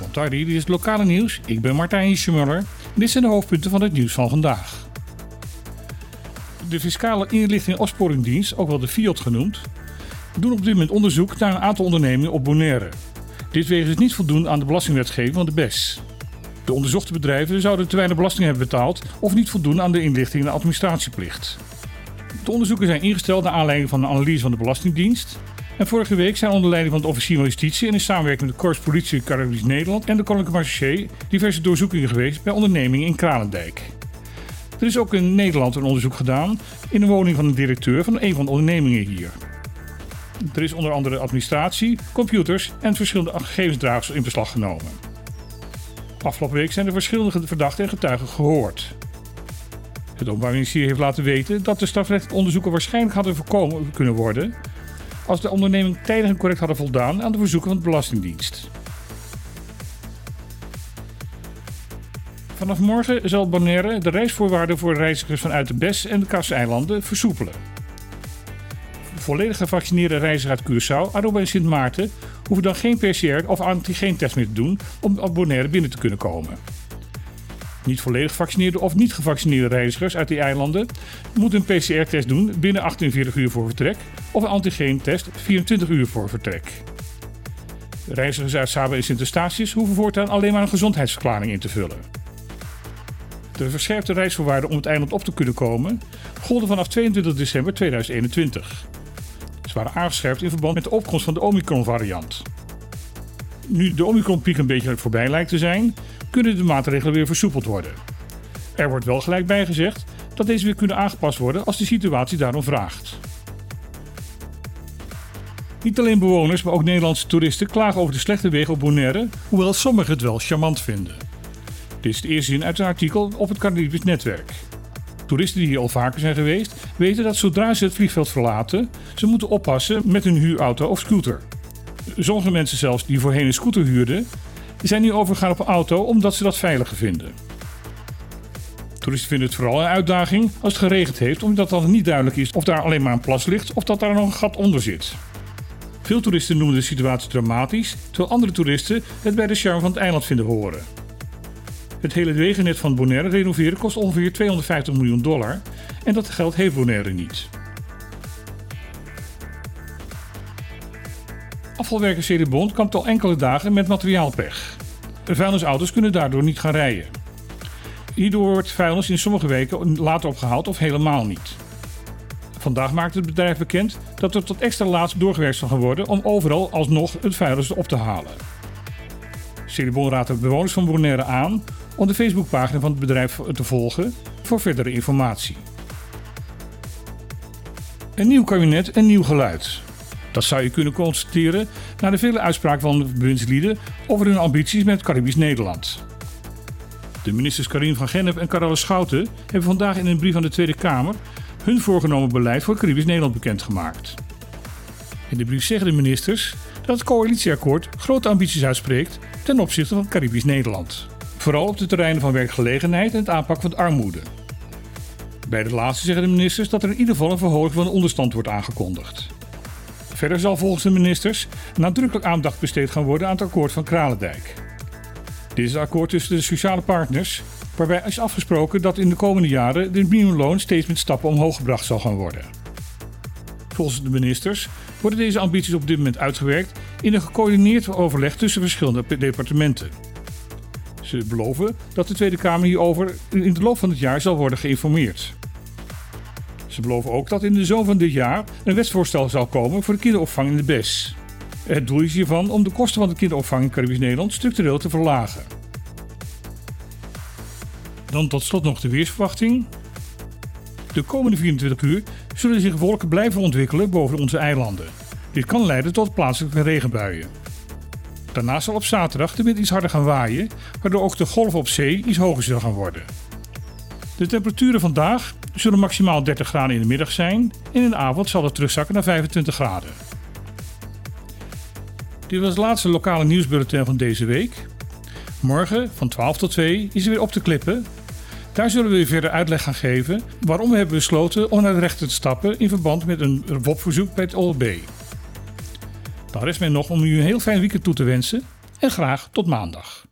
Montardi, dit is het lokale nieuws. Ik ben Martijn Schmuller. Dit zijn de hoofdpunten van het nieuws van vandaag. De Fiscale Inlichting en Opsporingdienst, ook wel de FIOD genoemd, doen op dit moment onderzoek naar een aantal ondernemingen op Bonaire. Dit wegens niet voldoen aan de belastingwetgeving van de BES. De onderzochte bedrijven zouden te weinig belasting hebben betaald of niet voldoen aan de inlichting en de administratieplicht. De onderzoeken zijn ingesteld naar aanleiding van een analyse van de Belastingdienst. En vorige week zijn onder leiding van het officier van justitie en in samenwerking met de Korps Politie Caribisch Nederland en de Koninklijke Marché diverse doorzoekingen geweest bij ondernemingen in Kralendijk. Er is ook in Nederland een onderzoek gedaan in de woning van een directeur van een van de ondernemingen hier. Er is onder andere administratie, computers en verschillende gegevensdragers in beslag genomen. Afgelopen week zijn er verschillende verdachten en getuigen gehoord. Het Openbaar Ministerie heeft laten weten dat de strafrechtelijke onderzoeken waarschijnlijk hadden voorkomen kunnen worden als de onderneming tijdig en correct hadden voldaan aan de verzoeken van de Belastingdienst. Vanaf morgen zal Bonaire de reisvoorwaarden voor reizigers vanuit de BES en de Kassa-eilanden versoepelen. Volledig gevaccineerde reizigers uit Curaçao, Aruba en Sint Maarten hoeven dan geen PCR of antigeentest meer te doen om op Bonaire binnen te kunnen komen. Niet volledig gevaccineerde of niet gevaccineerde reizigers uit die eilanden moeten een PCR-test doen binnen 48 uur voor vertrek of een antigeentest 24 uur voor vertrek. Reizigers uit Saba en Sint-Eustatius hoeven voortaan alleen maar een gezondheidsverklaring in te vullen. De verscherpte reisvoorwaarden om het eiland op te kunnen komen golden vanaf 22 december 2021. Ze waren aangescherpt in verband met de opkomst van de Omicron-variant. Nu de Omicron-piek een beetje voorbij lijkt te zijn, kunnen de maatregelen weer versoepeld worden. Er wordt wel gelijk bij gezegd dat deze weer kunnen aangepast worden als de situatie daarom vraagt. Niet alleen bewoners, maar ook Nederlandse toeristen klagen over de slechte wegen op Bonaire, hoewel sommigen het wel charmant vinden. Dit is de eerste zin uit een artikel op het Caribisch netwerk. Toeristen die hier al vaker zijn geweest, weten dat zodra ze het vliegveld verlaten, ze moeten oppassen met hun huurauto of scooter. Sommige mensen zelfs die voorheen een scooter huurden, zijn nu overgegaan op een auto omdat ze dat veiliger vinden. Toeristen vinden het vooral een uitdaging als het geregend heeft, omdat dan niet duidelijk is of daar alleen maar een plas ligt of dat daar nog een gat onder zit. Veel toeristen noemen de situatie dramatisch, terwijl andere toeristen het bij de charme van het eiland vinden horen. Het hele wegennet van Bonaire renoveren kost ongeveer 250 miljoen dollar en dat geld heeft Bonaire niet. Afvalwerker Bond kampt al enkele dagen met materiaalpech. Vuilnisauto's kunnen daardoor niet gaan rijden. Hierdoor wordt vuilnis in sommige weken later opgehaald of helemaal niet. Vandaag maakt het bedrijf bekend dat er tot extra laat doorgewerkt zal gaan worden om overal alsnog het vuilnis op te halen. Celibon raadt de bewoners van Bonaire aan om de Facebookpagina van het bedrijf te volgen voor verdere informatie. Een nieuw kabinet, een nieuw geluid. Dat zou je kunnen constateren na de vele uitspraken van de bewindslieden over hun ambities met Caribisch Nederland. De ministers Karin van Gennep en Caroline Schouten hebben vandaag in een brief aan de Tweede Kamer hun voorgenomen beleid voor Caribisch Nederland bekendgemaakt. In de brief zeggen de ministers dat het coalitieakkoord grote ambities uitspreekt ten opzichte van Caribisch Nederland. Vooral op de terreinen van werkgelegenheid en het aanpak van de armoede. Bij de laatste zeggen de ministers dat er in ieder geval een verhoging van de onderstand wordt aangekondigd. Verder zal volgens de ministers nadrukkelijk aandacht besteed gaan worden aan het akkoord van Kralendijk. Dit is het akkoord tussen de sociale partners, waarbij is afgesproken dat in de komende jaren de minimumloon steeds met stappen omhoog gebracht zal gaan worden. Volgens de ministers worden deze ambities op dit moment uitgewerkt in een gecoördineerd overleg tussen verschillende departementen. Ze beloven dat de Tweede Kamer hierover in de loop van het jaar zal worden geïnformeerd. Ze beloven ook dat in de zomer van dit jaar een wetsvoorstel zal komen voor de kinderopvang in de BES. Het doel is hiervan om de kosten van de kinderopvang in Caribisch Nederland structureel te verlagen. Dan tot slot nog de weersverwachting. De komende 24 uur zullen zich wolken blijven ontwikkelen boven onze eilanden. Dit kan leiden tot plaatselijke regenbuien. Daarnaast zal op zaterdag de wind iets harder gaan waaien, waardoor ook de golven op zee iets hoger zullen gaan worden. De temperaturen vandaag zullen maximaal 30 graden in de middag zijn en in de avond zal het terugzakken naar 25 graden. Dit was het laatste lokale nieuwsbulletin van deze week. Morgen van 12 tot 2 is er weer op te klippen. Daar zullen we weer verder uitleg gaan geven waarom we hebben besloten om naar de rechter te stappen in verband met een WOP-verzoek bij het OLB. Dan rest mij nog om u een heel fijn weekend toe te wensen en graag tot maandag.